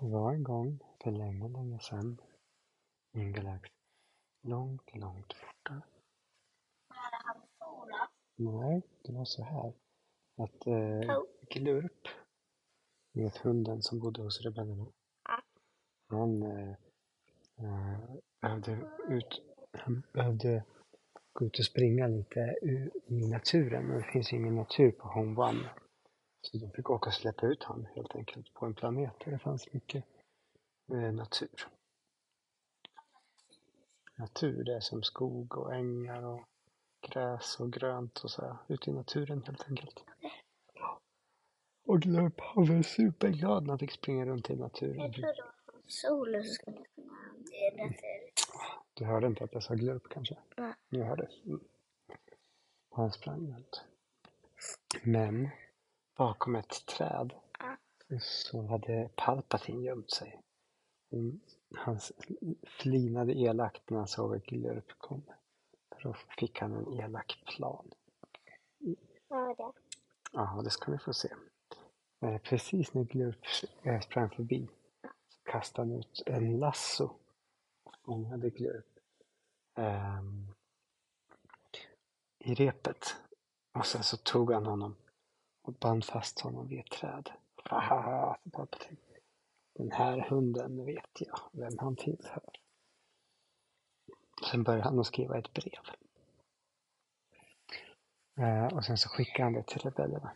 Det var en gång för länge, länge sedan i en galax långt, långt borta. Nej, det var så här att eh. Glurp, vet hunden som bodde hos rebellerna, han eh, eh, behövde, ut, han behövde gå ut och springa lite i naturen, men det finns ingen natur på Home One. Så de fick åka och släppa ut honom helt enkelt på en planet där det fanns mycket eh, natur. Natur, det är som skog och ängar och gräs och grönt och så här, ute i naturen helt enkelt. Och Glurp han var superglad när han fick springa runt i naturen. Jag trodde det var som skulle kunna hantera det. Du hörde inte att jag sa Glurp kanske? Nej. Jag hörde. Mm. Han sprang runt. Men bakom ett träd Ja. så hade Palpatine gömt sig. Han flinade elakt när han såg att Glurp kom. Då fick han en elak plan. Det? Ja, det ska vi få se. Eh, Precis när Glurp eh, sprang förbi så kastade han ut en lasso och fångade Glurp ehm, i repet. Och sen så tog han honom och band fast honom vid ett träd. Haha. Den här hunden vet jag vem han tillhör. Sen började han att skriva ett brev. Eh, och sen så skickade han det till rebellerna.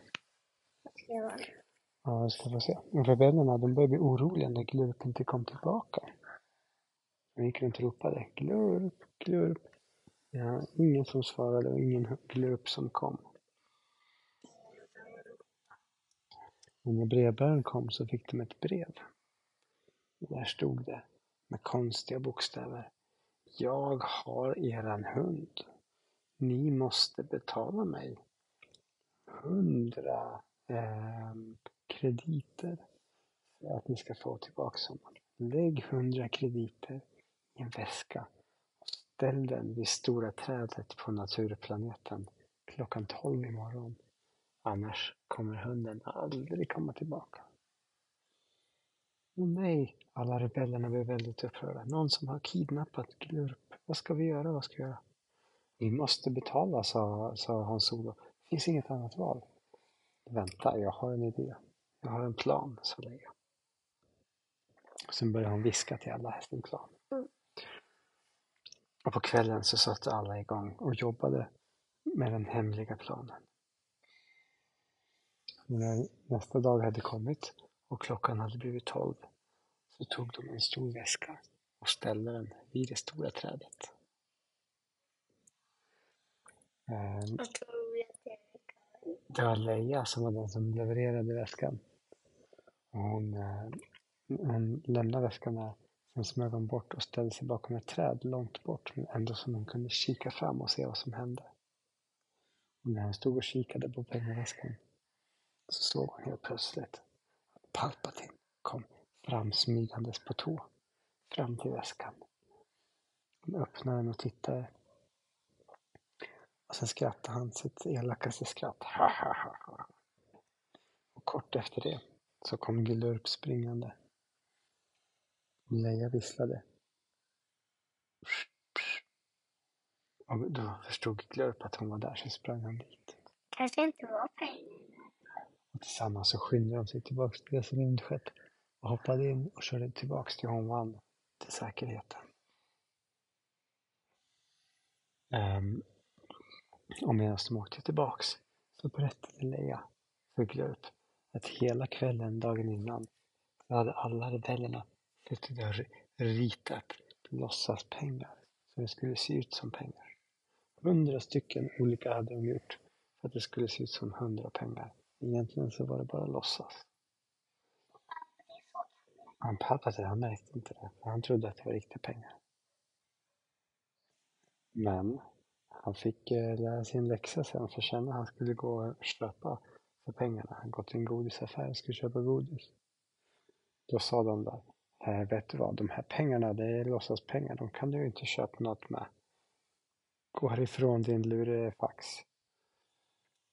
Ja, vi ska vi se. Rebellerna de började bli oroliga när Glurp inte kom tillbaka. De gick runt och ropade Glurp, Glurp. Ja, ingen som svarade och ingen Glurp som kom. Och när brevbäraren kom så fick de ett brev. Och där stod det med konstiga bokstäver. Jag har eran hund. Ni måste betala mig hundra eh, krediter för att ni ska få tillbaka honom. Lägg hundra krediter i en väska och ställ den vid stora trädet på naturplaneten klockan 12 imorgon. Annars kommer hunden aldrig komma tillbaka. Åh nej, alla rebellerna blev väldigt upprörda. Någon som har kidnappat Glurp. Vad ska vi göra? Vad ska vi göra? Vi måste betala, sa, sa Hans Solo. Det finns inget annat val. Vänta, jag har en idé. Jag har en plan, sa Leia. Sen började hon viska till alla sin plan. Mm. Och på kvällen så satte alla igång och jobbade med den hemliga planen. När nästa dag hade kommit och klockan hade blivit tolv så tog de en stor väska och ställde den vid det stora trädet. Ehm, det var Leia som var den som levererade väskan. Och hon, eh, hon lämnade väskan där. Sen smög hon bort och ställde sig bakom ett träd långt bort. Men ändå som hon kunde kika fram och se vad som hände. Och när hon stod och kikade på pengaväskan så såg hon helt plötsligt att Palpatine kom framsmygandes på tå fram till väskan. Hon öppnade den och tittade. Och sen skrattade han sitt elakaste skratt. Ha, ha, ha, ha. Och kort efter det så kom Glurp springande. Leia visslade. Och då förstod Glurp att hon var där så sprang han dit. kanske inte var pengar. Tillsammans så skyndade de sig tillbaks till deras rymdskepp och hoppade in och körde tillbaks till Home till säkerheten. Um, och medan de åkte tillbaks så berättade Leia för Glurp att hela kvällen dagen innan så hade alla rebellerna suttit och ritat låtsaspengar så det skulle se ut som pengar. Hundra stycken olika hade de gjort för att det skulle se ut som hundra pengar. Egentligen så var det bara låtsas. Han Palpatine han märkte inte det. Han trodde att det var riktiga pengar. Men han fick eh, lära sin läxa sen för sen när han skulle gå och köpa för pengarna. Han gått till en godisaffär och skulle köpa godis. Då sa de där. "Eh, vet du vad, de här pengarna det är låtsaspengar. De kan du ju inte köpa något med. Gå härifrån din lurifax.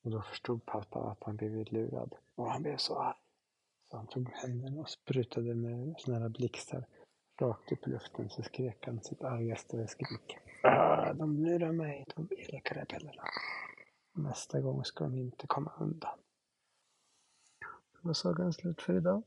Och då förstod pappa att han blivit lurad. Och han blev så arg. Så han tog händerna och sprutade med såna här blixtar rakt upp i luften så skrek han sitt argaste skrik. Ah, de lurar mig, de elaka rebellerna. Nästa gång ska de inte komma undan. Då var sagan slut för idag.